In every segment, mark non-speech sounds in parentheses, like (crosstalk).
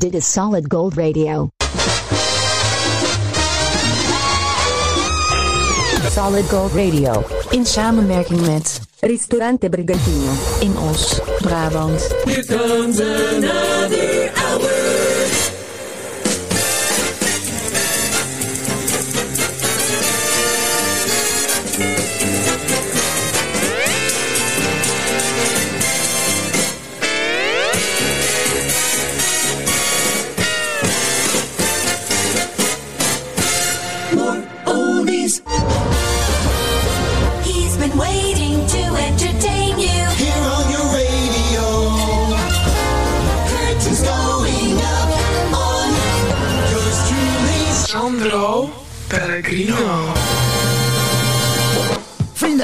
Dit is Solid Gold Radio. Solid Gold Radio. In samenwerking met Ristorante Brigantino. In Os, Brabant. Hier komen ze.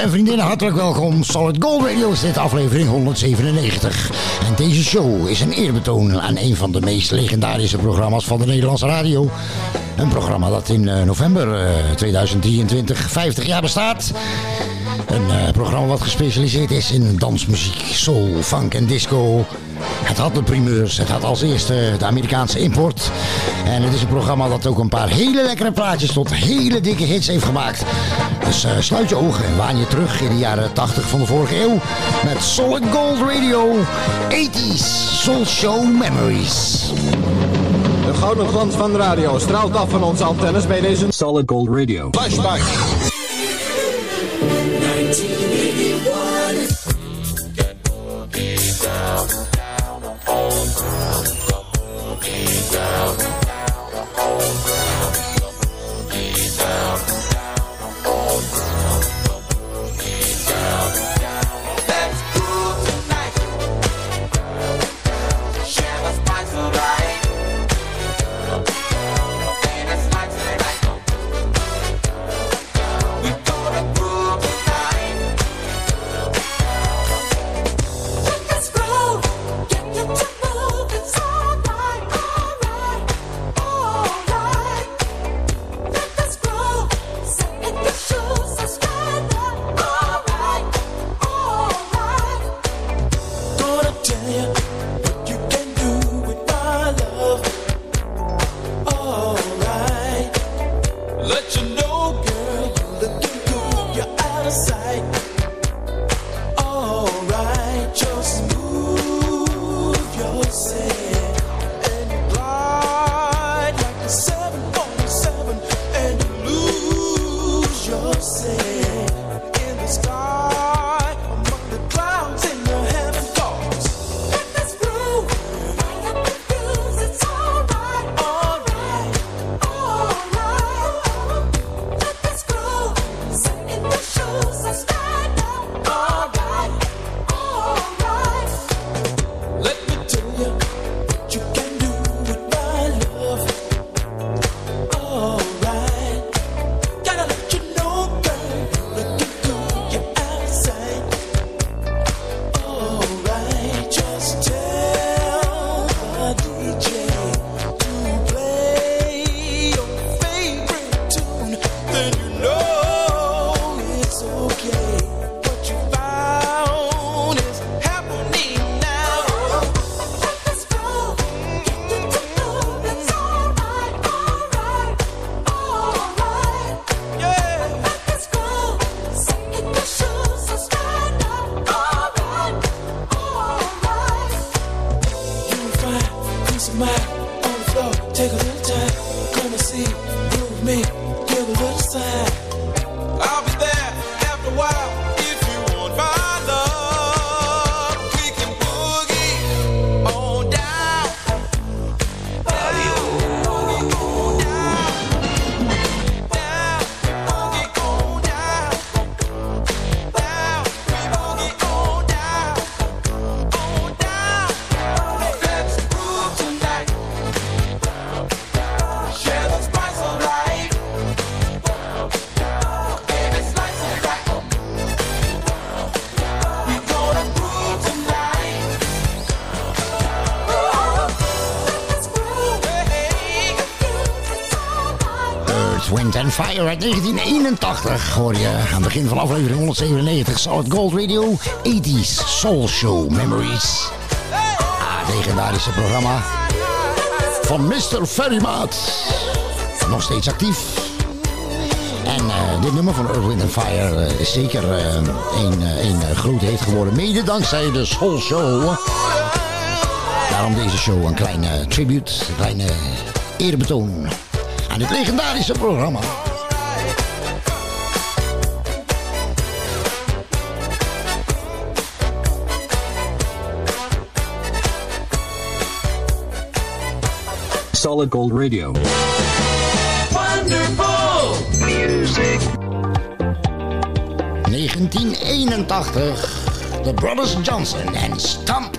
en vriendinnen, hartelijk welkom. Solid Gold Radio is dit aflevering 197. En deze show is een eerbetoon aan een van de meest legendarische programma's van de Nederlandse radio. Een programma dat in eh, november eh, 2023 50 jaar bestaat. Een eh, programma wat gespecialiseerd is in dansmuziek, soul, funk en disco. Het had de primeurs, het had als eerste de Amerikaanse import. En het is een programma dat ook een paar hele lekkere plaatjes tot hele dikke hits heeft gemaakt. Dus eh, sluit je ogen en waan je terug in de jaren 80 van de vorige eeuw. Met Solid Gold Radio 80s Soul Show Memories. De gouden glans van de radio straalt af van onze antennes bij deze Solid Gold Radio. Flashback. Fire uit 1981 hoor je aan het begin van aflevering 197 Solid Gold Radio 80s Soul Show Memories. Ah, legendarische programma van Mr. Ferrymaat. Nog steeds actief. En eh, dit nummer van Earth, Wind Fire eh, is zeker eh, een, een groot heeft geworden. Mede dankzij de Soul Show. Daarom deze show een kleine tribute, een kleine eerbetoon aan dit legendarische programma. Solid Gold Radio. Wonderful music. 1981, The Brothers Johnson en Stump.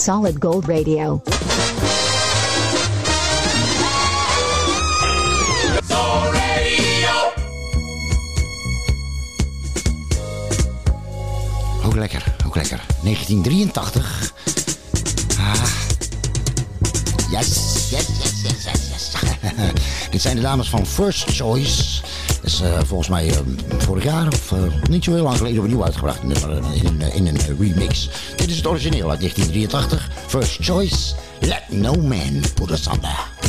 Solid Gold Radio. Ook lekker, ook lekker. 1983. Ah. Yes, yes, yes, yes, yes. (laughs) Dit zijn de dames van First Choice. Dat is eh, volgens mij eh, vorig jaar of eh, niet zo heel lang geleden opnieuw uitgebracht. In, in, een, remix. Dit is het origineel uit 1983. First Choice. Let no man put us under.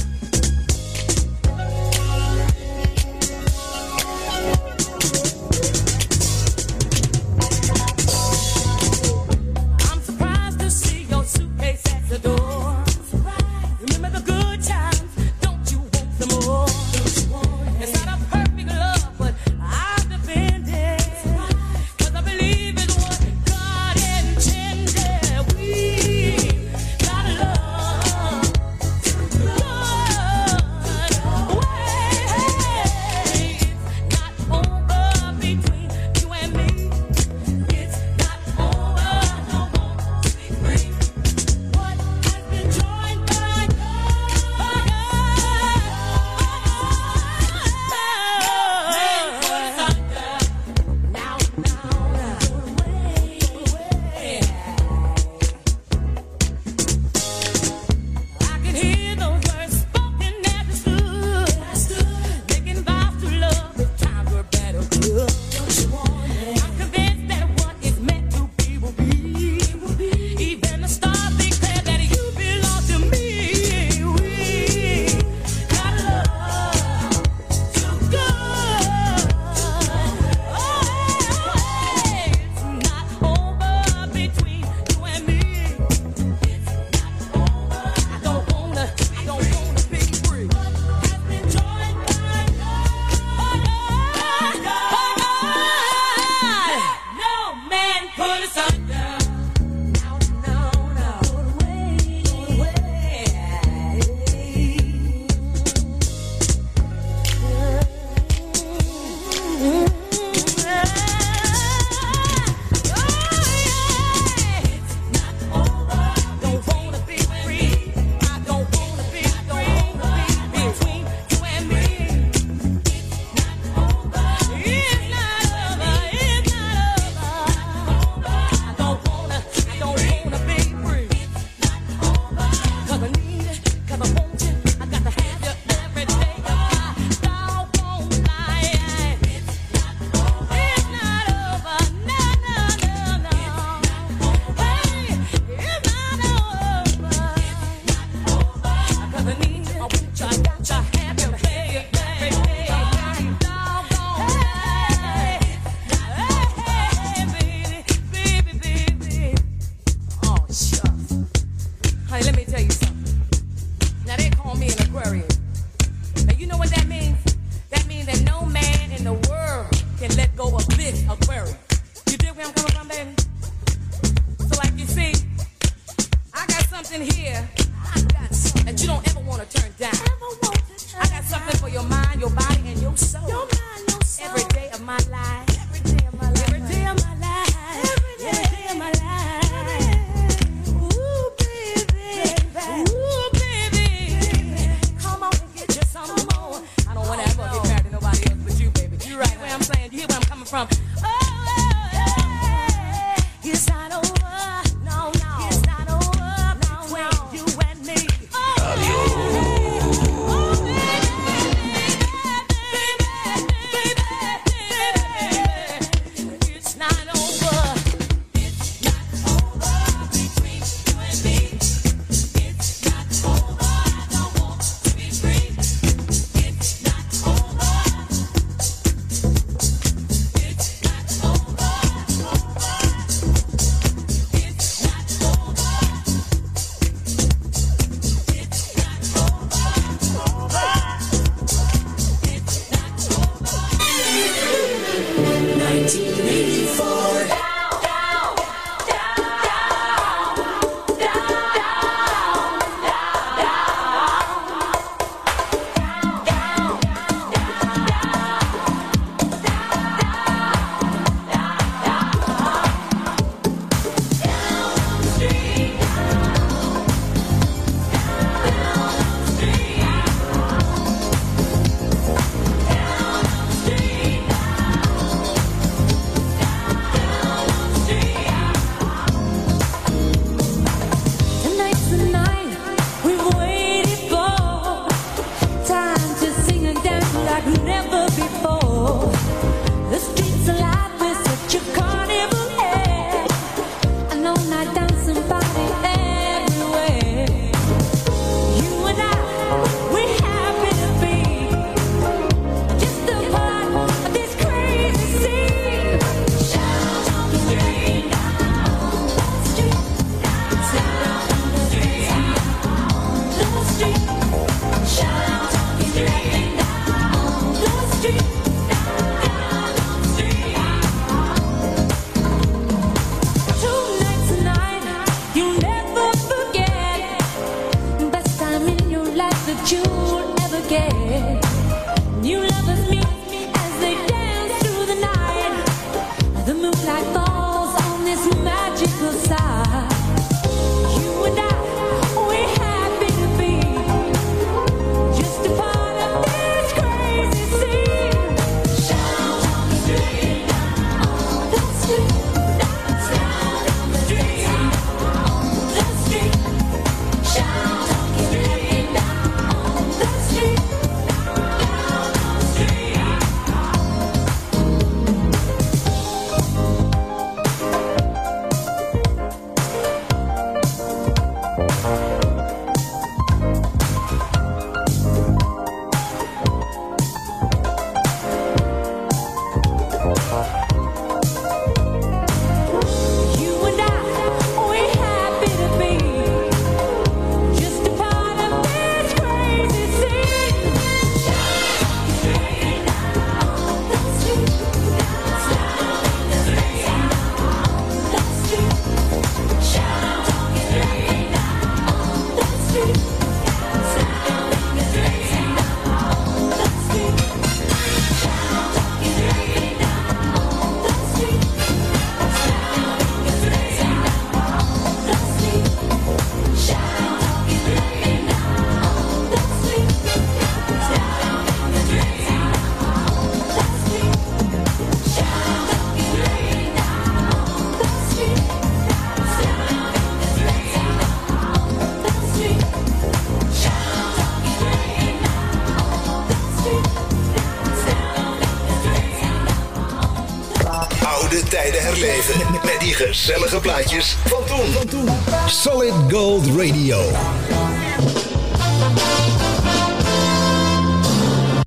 Zellige plaatjes van toen. Van toen. Solid Gold Radio.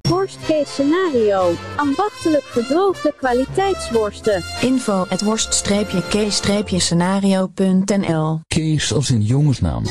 Worstcase scenario. Ambachtelijk gedroogde kwaliteitsworsten. Info at worst-k-scenario.nl Kees als een jongensnaam.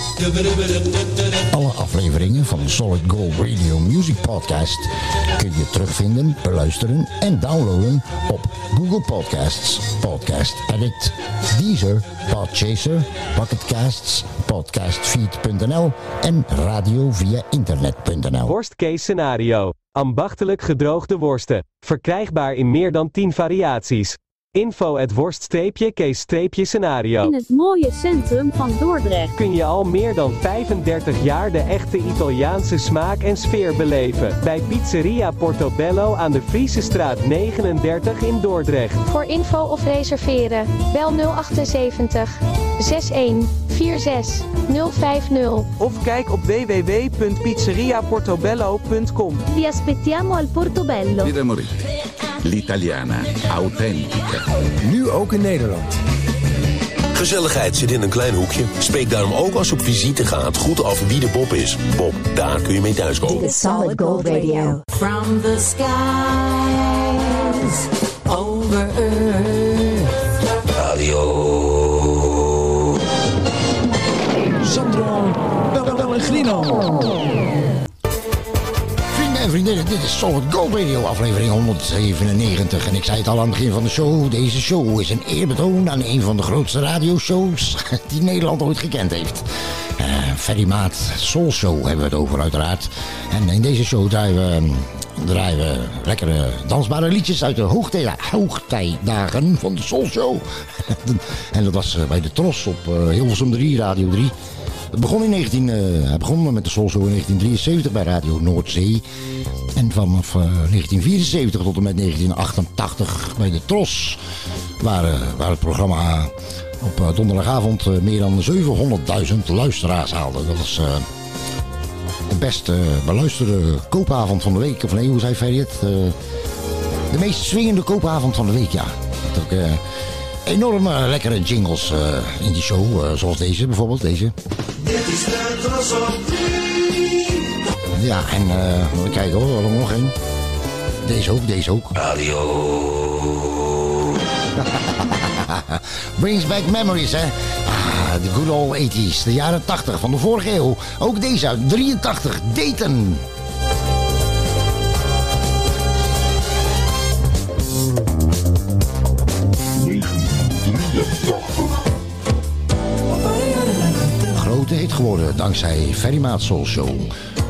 Afleveringen van de Solid Gold Radio Music Podcast kun je terugvinden, beluisteren en downloaden op Google Podcasts, Podcast Edit, Deezer, Podchaser, Pocketcasts, Podcastfeed.nl en radio via internet.nl. Worstcase scenario. Ambachtelijk gedroogde worsten. Verkrijgbaar in meer dan 10 variaties. Info at worst-case-scenario. In het mooie centrum van Dordrecht. Kun je al meer dan 35 jaar de echte Italiaanse smaak en sfeer beleven. Bij Pizzeria Portobello aan de Friese straat 39 in Dordrecht. Voor info of reserveren, bel 078 61 46 050. Of kijk op www.pizzeriaportobello.com. Vi aspettiamo al Portobello. L'italiana autentica. Nu ook in Nederland. Gezelligheid zit in een klein hoekje. Spreek daarom ook als je op visite gaat goed af wie de Bob is. Bob, daar kun je mee thuiskomen. Dit is Solid Gold Radio. From the skies over earth. Radio. Sandro Pellegrino. Vriendinnen, dit is Solid Gold Radio, aflevering 197. En ik zei het al aan het begin van de show, deze show is een eerbetoon aan een van de grootste radioshows (laughs) die Nederland ooit gekend heeft. Eh Ferry Maat Soul Show hebben we het over uiteraard. En in deze show draaien we, draaien we lekkere dansbare liedjes uit de hoogtij, hoogtijdagen van de Soul Show. (laughs) en dat was eh, bij de Tros op eh, Hilversum 3, Radio 3. Het begon in 19, eh, hij begon met de Soul Show in 1973 bij Radio Noordzee. En vanaf eh, 1974 tot en met 1988 bij de Tros. Waar, eh, waar het programma op eh, donderdagavond eh, meer dan 700.000 luisteraars haalde. Dat was eh, de beste beluisterde koopavond van de week. Of nee, hoe zei? Eh, de meest swingende koopavond van de week, ja. Dat ook, eh, enorme lekkere jingles eh, in die show. eh, zoals deze bijvoorbeeld, deze. Ja, en even kijken hoor, er nog één. Deze ook, deze ook. Radio. (laughs) Brings back memories, hè. Ah, de good old 80s, de jaren 80 van de vorige eeuw. Ook deze uit 83, Dayton. Geworden dankzij Ferry Maat Soul Show.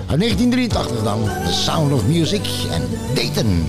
Uit 1983 dan, The Sound of Music en Dayton.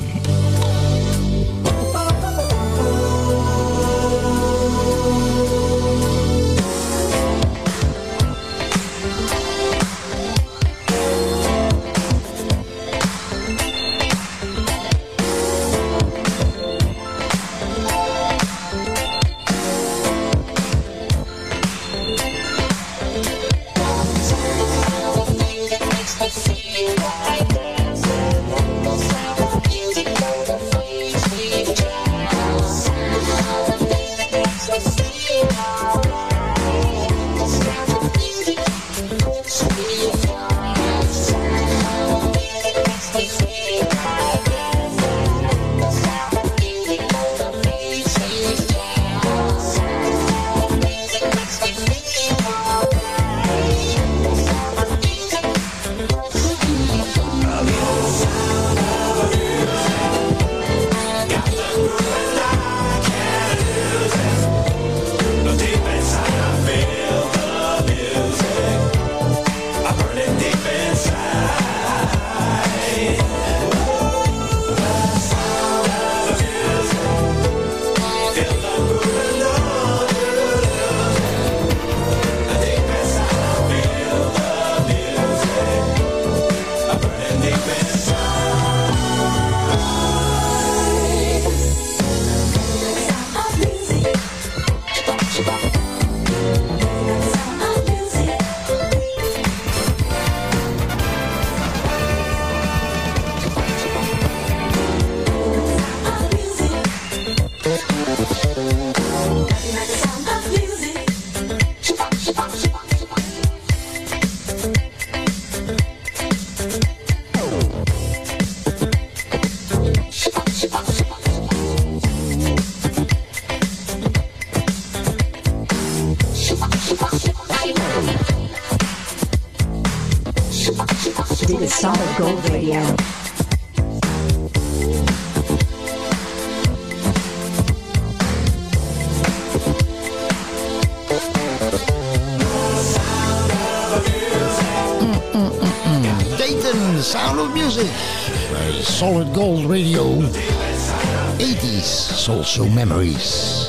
So Memories.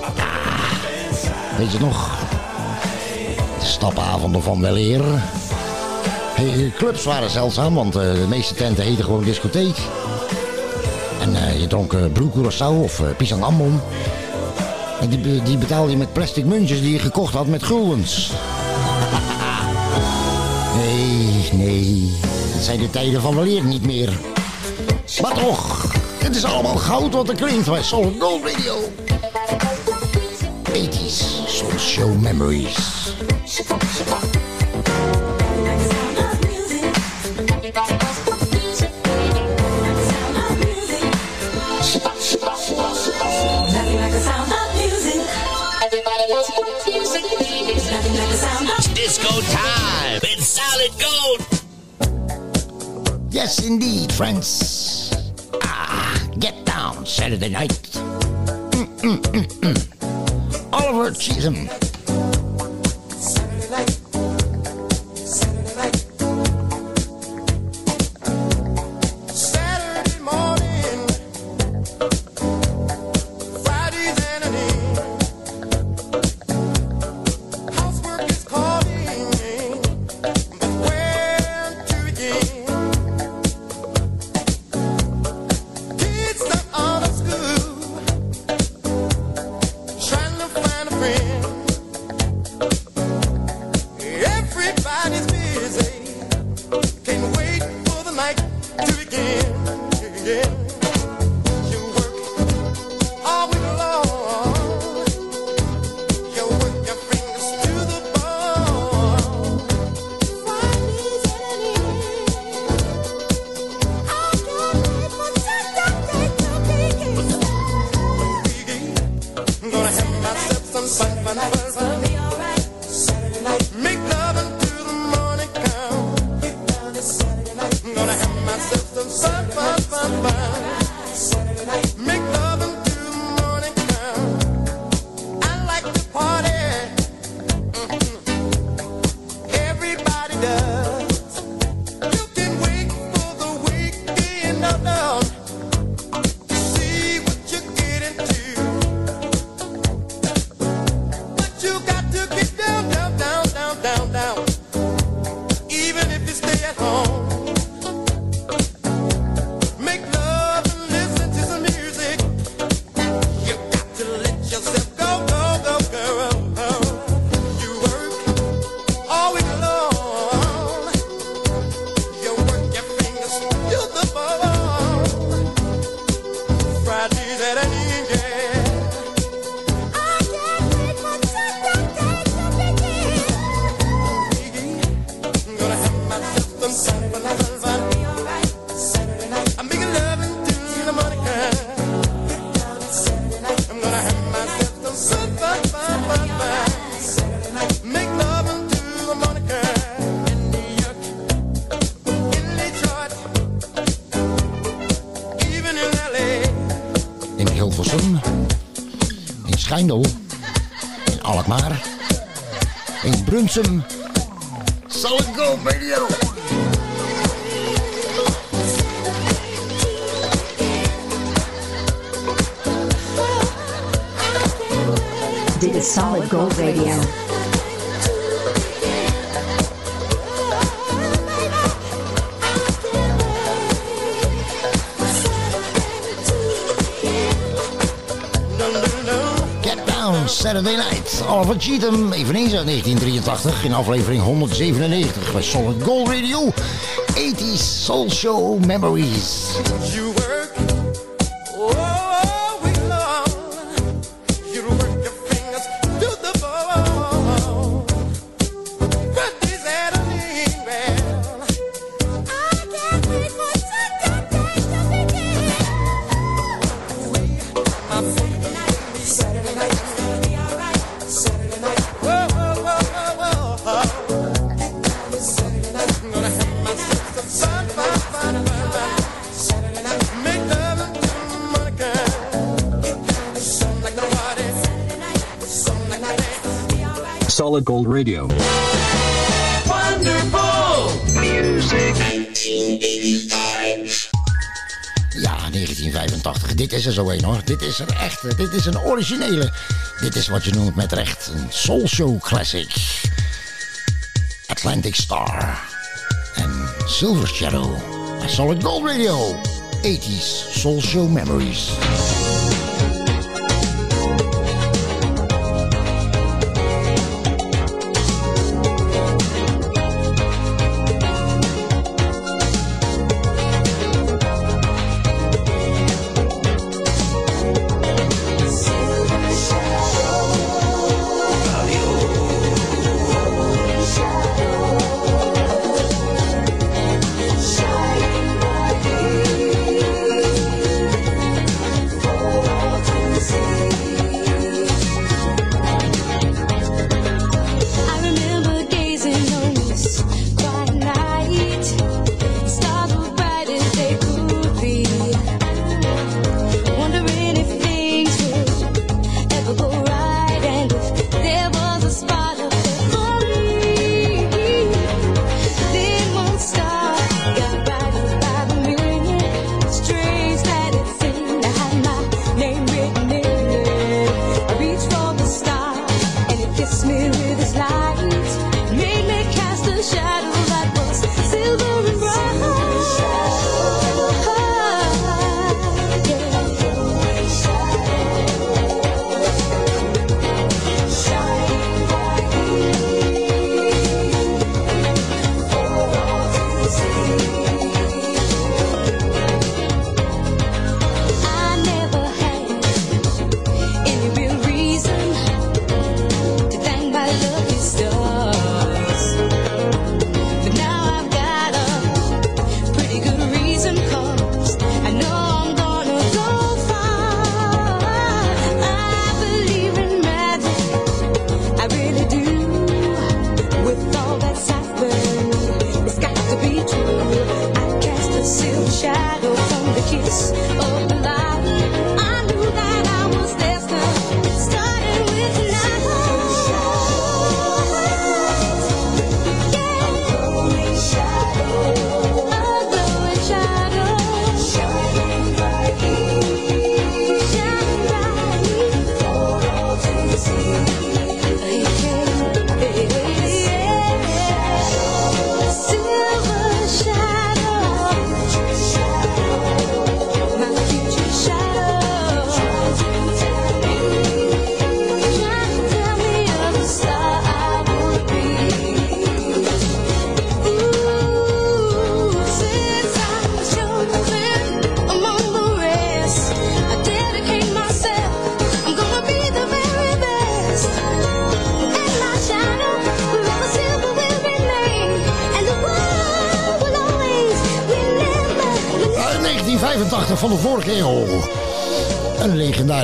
Ah, weet je nog? De stapavonden van wel eer eh, clubs waren zeldzaam, want eh, de meeste tenten heten gewoon discotheek. En eh, je dronk uh, broekcuracao of uh, pisang ambon. En die, die betaalde je met plastic muntjes die je gekocht had met guldens. (laughs) nee, nee. Dat zijn de tijden van wel eer niet meer. Maar toch... Het is allemaal goud wat er klinkt bij Solid Gold Radio. 80s, show memories. Disco time. It's solid gold. Yes, indeed, friends. Saturday night. Mm, mm, mm, mm. Oliver Cheatham. Alan van eveneens uit 1983, in aflevering 197 bij Solid Gold Radio. 80s Soul Show Memories. Solid Gold Radio. Wonderful music. Ja, 1985. Dit is er zo een hoor. Dit is er echt. Dit is een originele. Dit is wat je noemt met recht een Soul Show Classic. Atlantic Star. En Silver Shadow. Solid Gold Radio. 80s Soul Show Memories.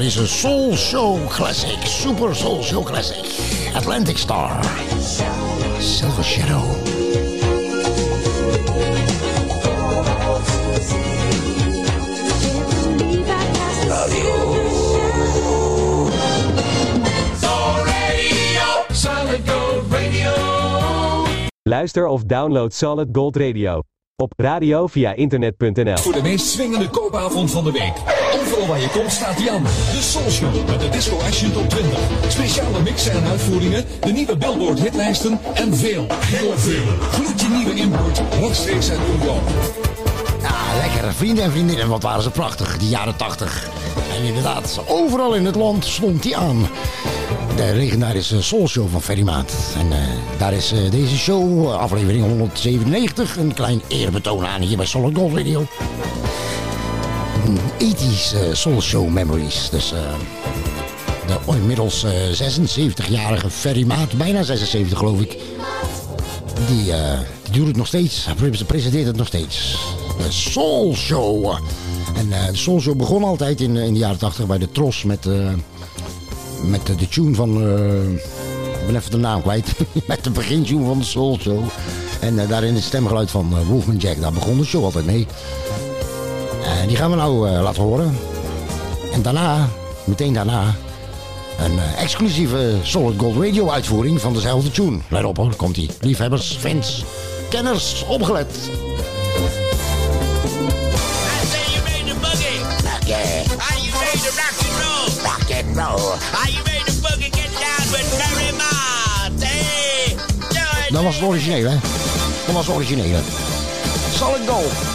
Een legendarische Soul Show Classic. Super Soul Show Classic. Atlantic Star. Silver Shadow. Solid Gold Radio. Luister of download Solid Gold Radio. Op radio via internet.nl. Voor de meest swingende koopavond van de week. Overal waar je komt staat hij aan. De Soul Show met de Disco Action Top 20. Speciale mixen en uitvoeringen. De nieuwe Billboard hitlijsten. En veel, heel veel. Gloedje nieuwe import. Rechtstreeks uit Europa. Ja, lekker. Vrienden en vriendinnen, wat waren ze prachtig. Die jaren 80. En inderdaad, overal in het land stond hij aan. De legendarische Soul Show van Ferry Maat. En eh, daar is eh, deze show, eh, aflevering 197, een klein eerbetoon aan hier bij Solid Gold Radio. Een 80s eh, Soul Show Memories. Dus eh, de inmiddels eh, 76-jarige Ferry Maat, bijna 76 geloof ik. Die, eh, die doet het nog steeds. Pre- presenteert het nog steeds. De Soul Show. En eh, de Soul Show begon altijd in, in de jaren 80 bij de Tros met, eh, met de, tune van... eh, ik ben even de naam kwijt. (laughs) met de begintune van de Soul Show. En eh, daarin het stemgeluid van eh, Wolfman Jack. Daar begon de show altijd mee. En die gaan we nou eh, laten horen. En daarna, meteen daarna, Een eh, exclusieve Solid Gold Radio uitvoering van dezelfde tune. Let op hoor, komt ie. Liefhebbers, fans, kenners, opgelet. Are you ready to rock and roll? Rock and roll. Are you ready to boogie get down with Mary Mart? Hey, do it. Dat was het origineel, hè? Dat was het originele. Solid Gold.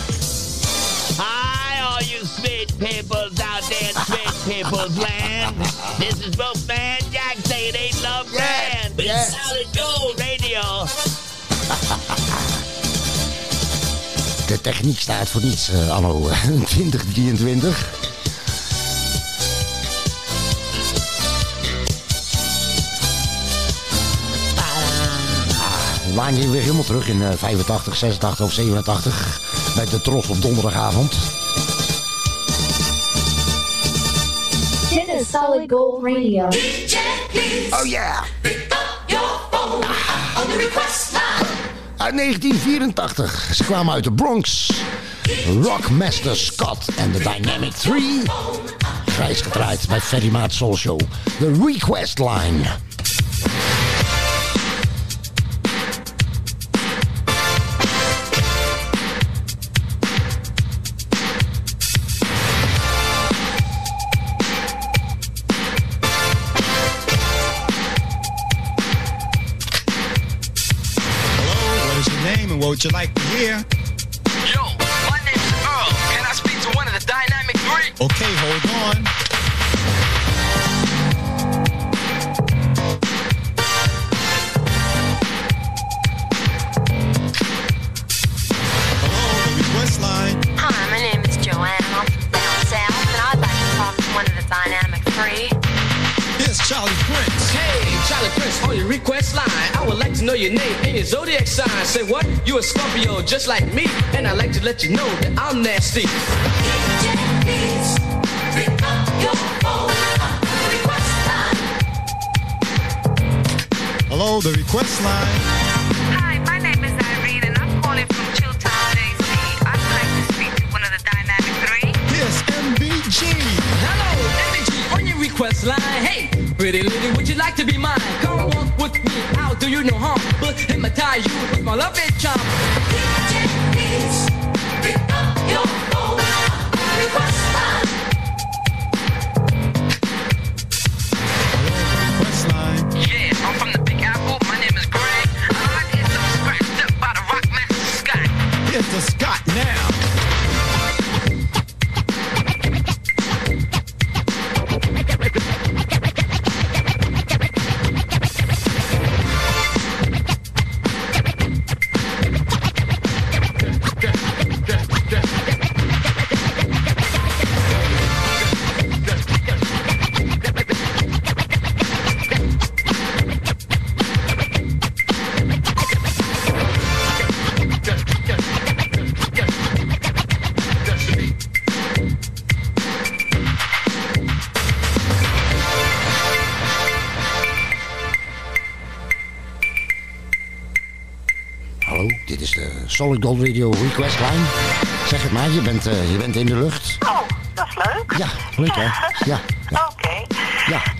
Peoples out there in sweet people's land. This is Wolfman Jack saying ain't love. But yeah. it's solid gold radio. De techniek staat voor niets, eh, anno (laughs) eh, 2023. We waren hier weer helemaal terug in eh, 85, 86 of 87. Bij de Tros op donderdagavond. Is Solid Gold Radio. Oh yeah! Uit 1984. Ze kwamen uit de Bronx. Rockmaster Scott en de Dynamic 3. Grijs gedraaid bij Ferry Maat Soul Show. The Request Line. Would you like to hear? Yo, my name's Earl. Can I speak to one of the Dynamic Three? Okay, hold on. On your request line. I would like to know your name and your zodiac sign. Say what? You a Scorpio just like me, and I'd like to let you know that I'm nasty. Hello, the request line. Hi, my name is Irene, and I'm calling from Chilltown, JC. I'd like to speak to one of the Dynamic Three. Here's MBG. Hello, MG on your request line. Hey, pretty lady, would you like to be mine? Walk me. How do you know harm? But hypnotize you with my love and charm. Solid Gold Radio Request Line. Zeg het maar, je bent, eh, je bent in de lucht. Oh, dat is leuk. Ja, leuk hè? Ja, (laughs) Oké. ja. (laughs)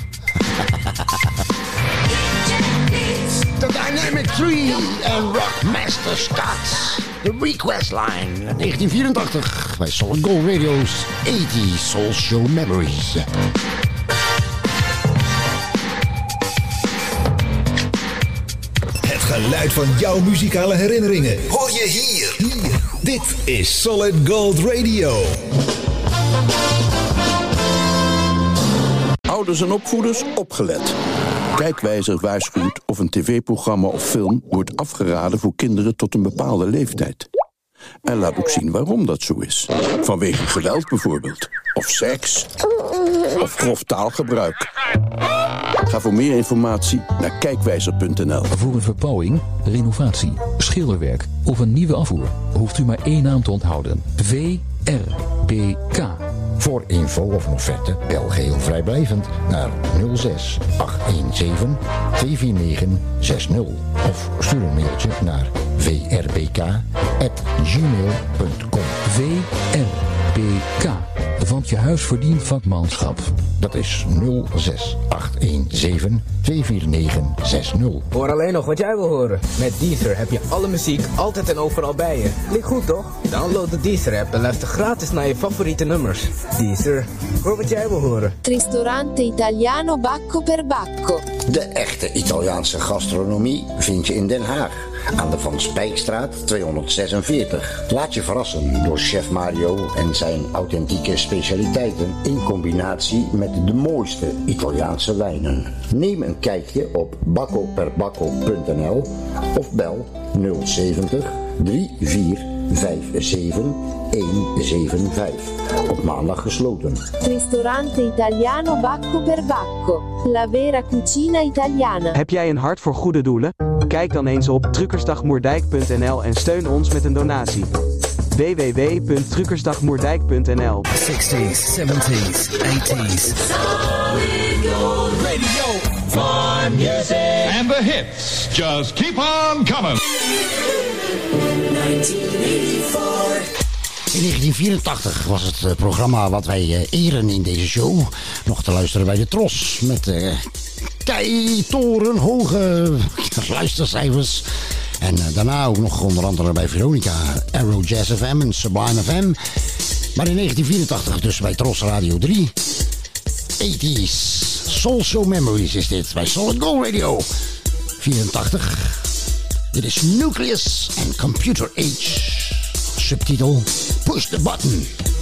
The Dynamic 3 en Rockmaster Scott. The Request Line 1984 bij Solid Gold Radio's 80 Soul Show Memories. Het geluid van jouw muzikale herinneringen hoor. Dit is Solid Gold Radio. Ouders en opvoeders, opgelet. Kijkwijzer waarschuwt of een tv-programma of film wordt afgeraden voor kinderen tot een bepaalde leeftijd. En laat ook zien waarom dat zo is. Vanwege geweld bijvoorbeeld. Of seks. Of grof taalgebruik. Ga voor meer informatie naar kijkwijzer.nl. Voor een verbouwing, renovatie, schilderwerk of een nieuwe afvoer hoeft u maar één naam te onthouden. VRBK. Voor info of een offerte bel geheel vrijblijvend naar 06 817 249 60 of stuur een mailtje naar vrbk@gmail.com. VRBK. Want je huis verdient vakmanschap. Dat is 06817 24960. Hoor alleen nog wat jij wil horen. Met Deezer heb je alle muziek altijd en overal bij je. Klinkt goed toch? Download de Deezer app en luister gratis naar je favoriete nummers. Deezer, hoor wat jij wil horen. Ristorante Italiano Bacco per Bacco. De echte Italiaanse gastronomie vind je in Den Haag. Aan de Van Spijkstraat 246. Laat je verrassen door chef Mario en zijn authentieke specialiteiten in combinatie met de mooiste Italiaanse wijnen. Neem een kijkje op baccoperbacco.nl of bel 070 3457 175. Op maandag gesloten. Ristorante Italiano Bacco per Bacco. La vera cucina italiana. Heb jij een hart voor goede doelen? Kijk dan eens op truckersdagmoerdijk.nl en steun ons met een donatie. www.truckersdagmoerdijk.nl 60s, 70s, 80s. Radio. Fun music. And the hits just keep on coming. 1984. In 1984 was het eh, programma wat wij eh, eren in deze show. Nog te luisteren bij de Tros. Met uh, torenhoge (laughs) luistercijfers. En daarna ook nog onder andere bij Veronica, Arrow Jazz FM en Sublime FM. Maar in 1984 dus bij Tros Radio 3. 80s Soul Show Memories is dit bij Solid Gold Radio. 84. Dit is Nucleus and Computer Age. Subtitel Push the Button.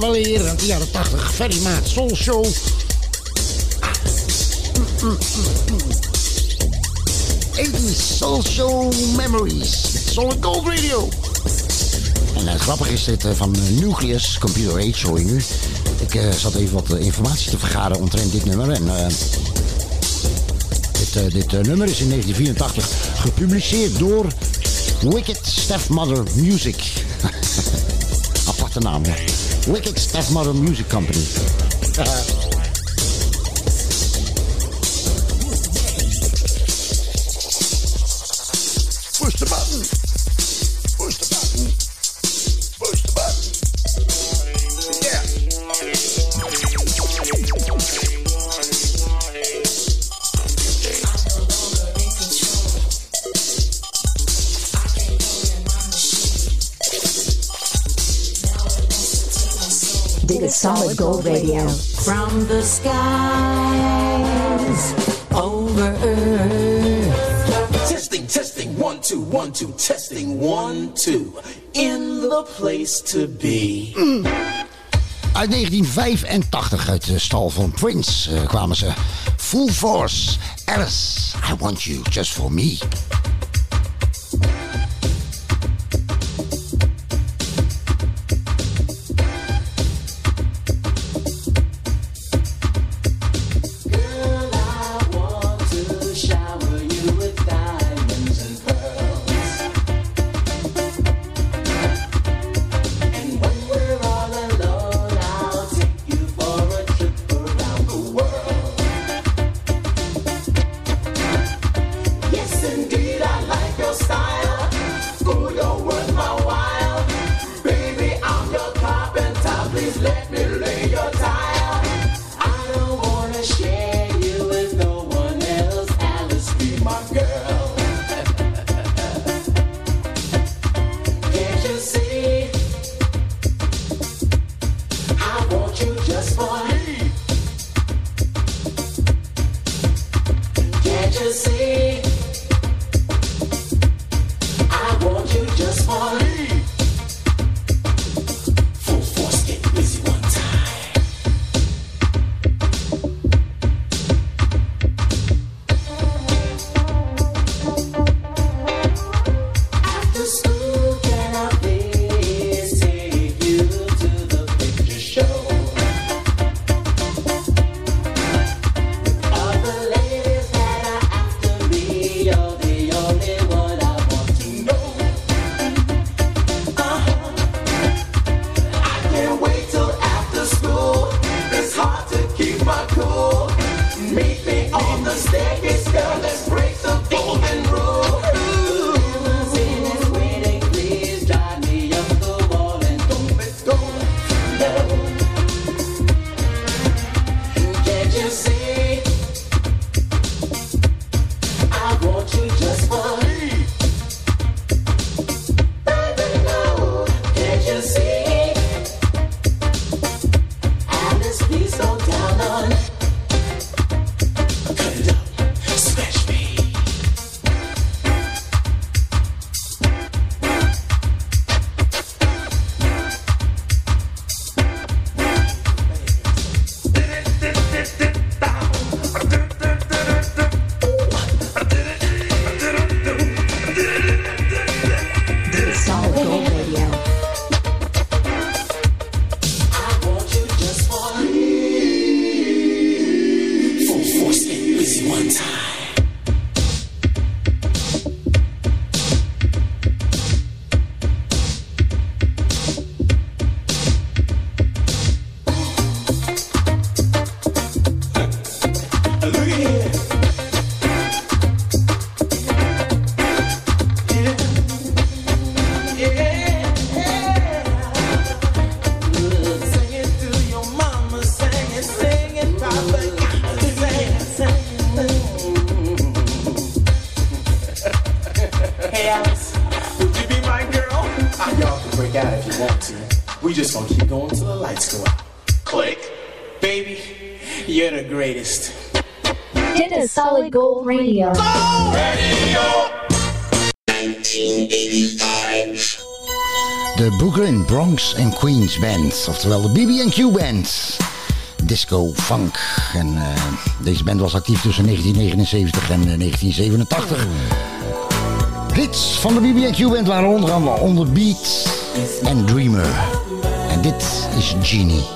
Van de leer uit de jaren 80. Ferry Maat, Soul Show. 80s Soul Show Memories. Solid Gold Radio. En het grappige is dit eh, van Nucleus Computer Age, hoor je nu. Ik eh, zat even wat informatie te vergaren omtrent dit nummer. En dit, dit nummer is in 1984 gepubliceerd door Wicked Stepmother Music. (laughs) Aparte naam. Wicked Stepmother Music Company. (laughs) Radio. From the skies over Earth. Testing, testing, one, two, one, two, testing, one, two. In the place to be. Mm. Uit 1985 uit de stal van Prince uh, kwamen ze. Full Force, Alice, I want you just for me. Radio. Radio. 1985. De Brooklyn, Bronx en Queens Band, oftewel de BB&Q Band. Disco Funk. En eh, deze band was actief tussen 1979 en eh, 1987. Hits van de BB&Q Band waren onder andere Beat en Dreamer. En dit is Genie.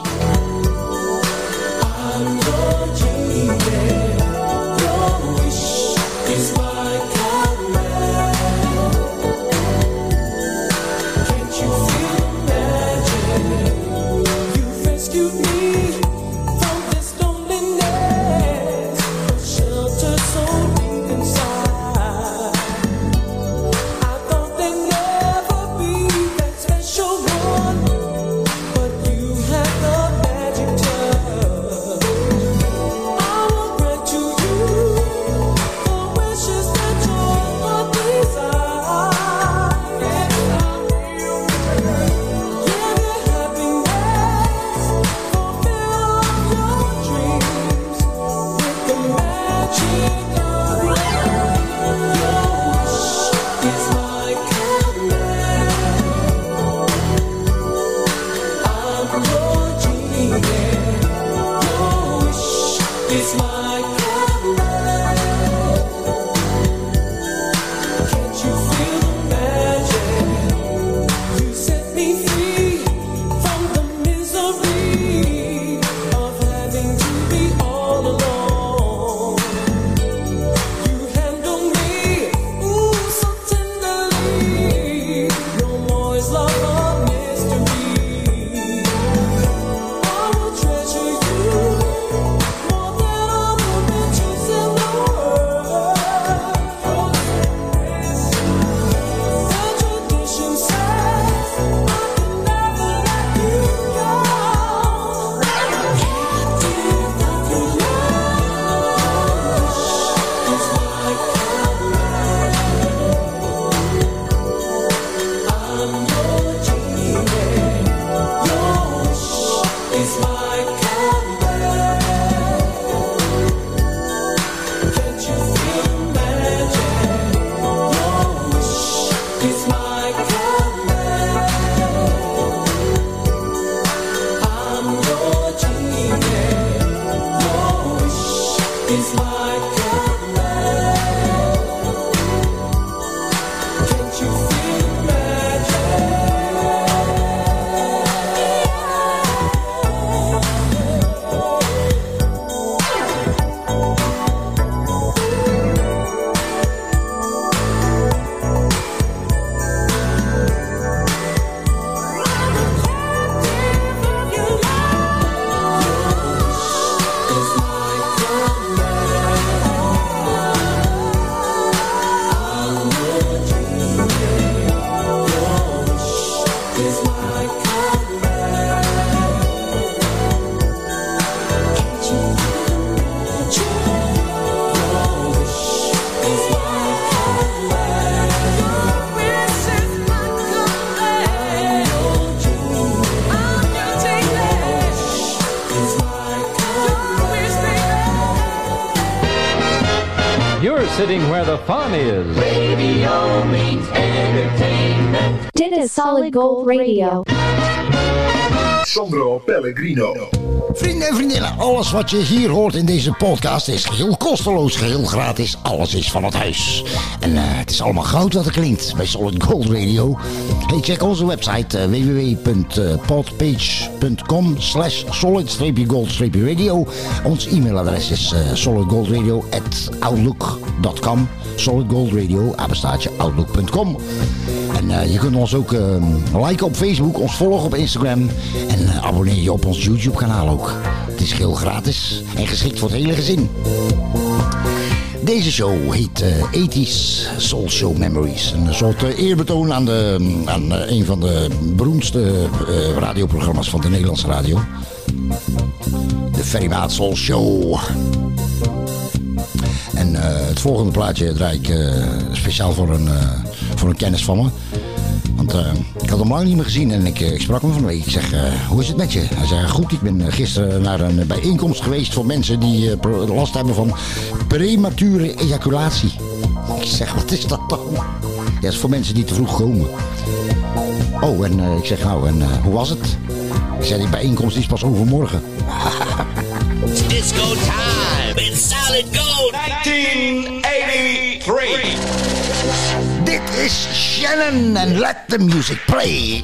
Vrienden en vriendinnen, alles wat je hier hoort in deze podcast is geheel kosteloos, geheel gratis. Alles is van het huis. En eh, het is allemaal goud wat er klinkt bij Solid Gold Radio. Hey, check onze website uh, www.podpage.com slash solid-gold-radio. Ons e-mailadres is uh, solidgoldradio, apenstaartje outlook.com. En uh, je kunt ons ook uh, liken op Facebook, ons volgen op Instagram en uh, abonneer je op ons YouTube kanaal ook. Het is heel gratis en geschikt voor het hele gezin. Deze show heet uh, 80s Soul Show Memories. Een soort eerbetoon aan, de, aan een van de beroemdste radioprogramma's van de Nederlandse radio. De Ferry Maat Soul Show. En het volgende plaatje draai ik speciaal voor een, voor een kennis van me. Want ik had hem lang niet meer gezien en ik, ik sprak hem van week. Ik zeg, hoe is het met je? Hij zei, goed, ik ben gisteren naar een bijeenkomst geweest voor mensen die last hebben van premature ejaculatie. Ik zeg, wat is dat dan? Ja, dat is voor mensen die te vroeg komen. Oh, en ik zeg, nou, en hoe was het? Ik zei, die bijeenkomst is pas overmorgen. Disco time in solid gold 1983. Dit is Shannon and let the music play.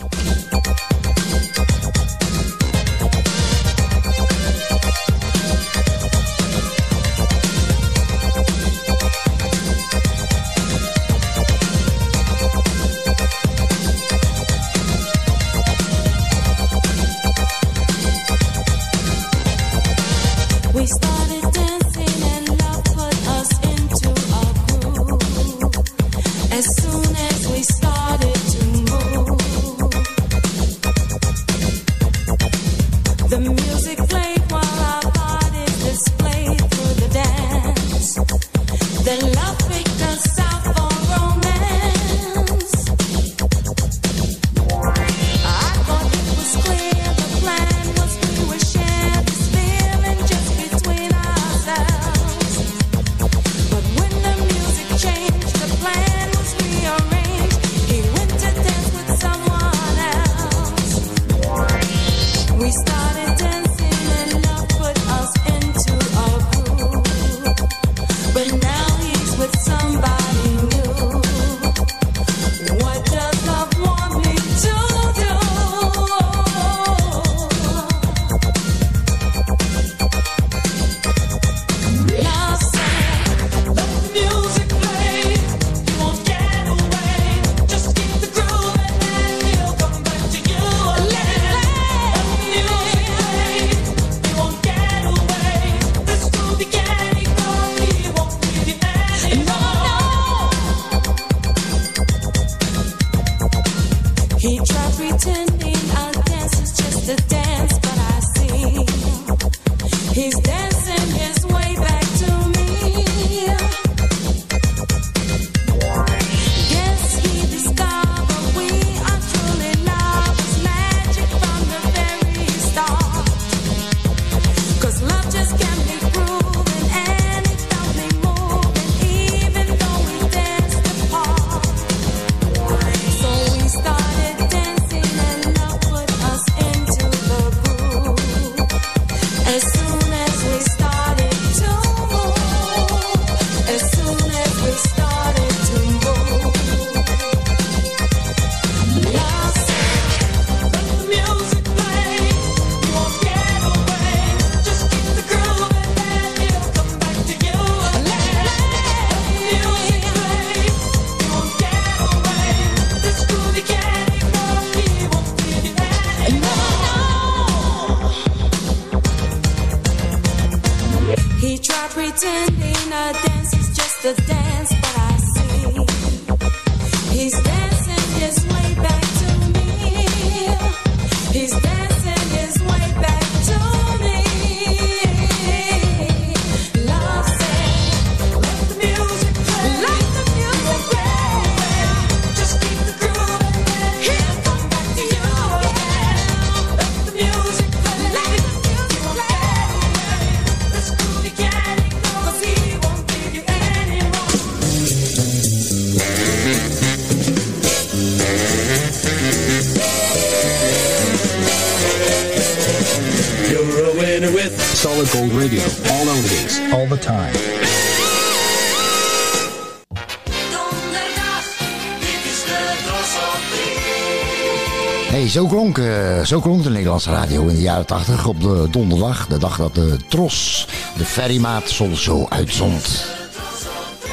Eh, zo klonk de Nederlandse radio in de jaren 80 op de donderdag. De dag dat de Tros de Ferrymaat Soul Show uitzond.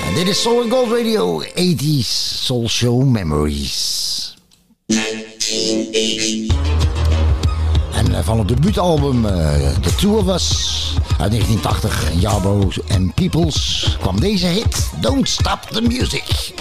En dit is Soul Gold Radio, 80s Soul Show Memories. En eh, van het debuutalbum eh, The Two of Us uit 1980, en Yarborough and Peoples, kwam deze hit Don't Stop the Music.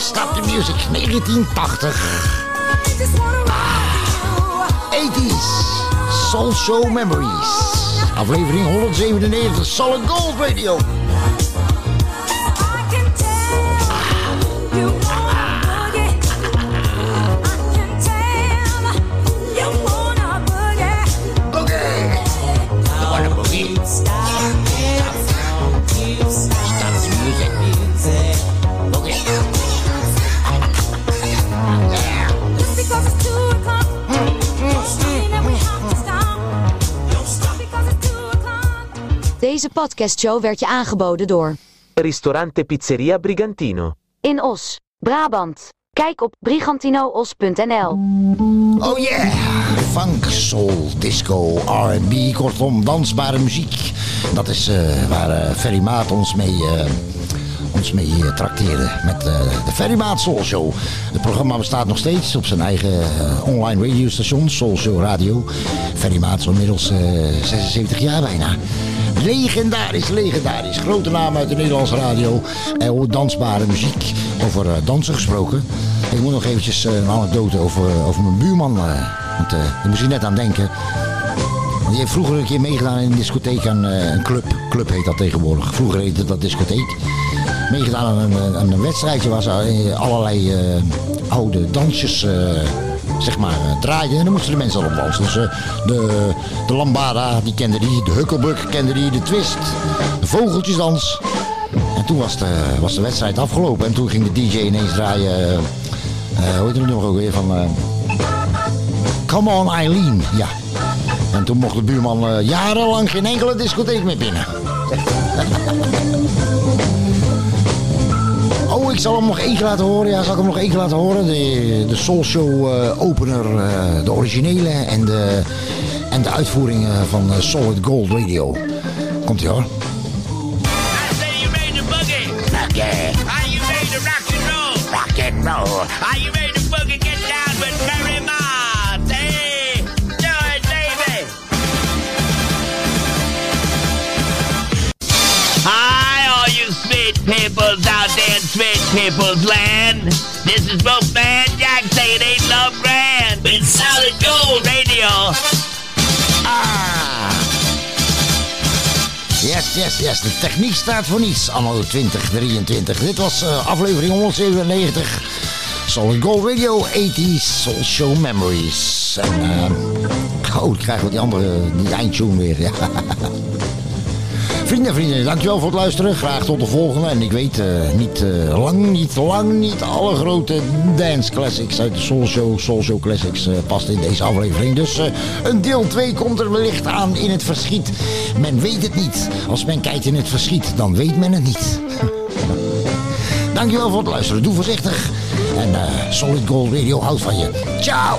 Stop the music, 1980. Ah, 80s, Soul Show Memories. Aflevering 197, Solid Gold Radio. Deze podcastshow werd je aangeboden door Ristorante Pizzeria Brigantino. In Os, Brabant. Kijk op brigantinoos.nl. Oh yeah! Funk, soul, disco, R&B, kortom dansbare muziek. Dat is eh, waar eh, Ferry Maat ons mee, eh, ons mee eh, trakteerde met eh, de Ferry Maat Soul Show. Het programma bestaat nog steeds op zijn eigen eh, online radiostation, Soul Show Radio. Ferry Maat is inmiddels eh, 76 jaar bijna. Legendarisch, legendarisch. Grote naam uit de Nederlandse radio. En dansbare muziek. Over eh, dansen gesproken. Ik moet nog eventjes eh, een anekdote over, over mijn buurman. eh, want eh, daar moest je net aan denken. Die heeft vroeger een keer meegedaan in een discotheek aan eh, een club. Club heet dat tegenwoordig. Vroeger heette dat discotheek. Meegedaan aan een, aan een wedstrijdje waar ze eh, allerlei eh, oude dansjes eh, zeg maar, eh, draaiden. En dan moesten de mensen al op dansen. Dus de, de lambada, die kende die. De hukkelbuk kende die. De twist. De vogeltjesdans. En toen was de, was de wedstrijd afgelopen. En toen ging de DJ ineens draaien. hoe heet het nog ook weer? Van, Come on Eileen. Ja. En toen mocht de buurman eh, jarenlang geen enkele discotheek meer binnen. (laughs) Oh, ik zal hem nog één keer laten horen. Ja, zal ik hem nog één keer laten horen? De, de Soul Show eh, opener, eh, de originele en de, en de uitvoering van Solid Gold Radio. Komt ie hoor. You boogie? yeah. Are you ready to rock and roll? Rock and roll. Are you peoples out there in people's land. This is Wolfman Jack saying ain't love grand. With solid gold radio. Ah. Yes, yes, yes. De techniek staat voor niets. Anno 2023. Dit was eh, aflevering 197. Solid Gold Radio 80s Soul Show Memories. En, eh oh, ik krijg wat die andere, die eindtune weer. Ja. (laughs) Vrienden en vrienden, dankjewel voor het luisteren. Graag tot de volgende. En ik weet, eh, niet eh, lang, niet lang, niet alle grote dance classics uit de Soul Show, Soul Show Classics eh, past in deze aflevering. Dus een deel 2 komt er wellicht aan in het verschiet. Men weet het niet. Als men kijkt in het verschiet, dan weet men het niet. (laughs) dankjewel voor het luisteren. Doe voorzichtig. En Solid Gold Radio houdt van je. Ciao!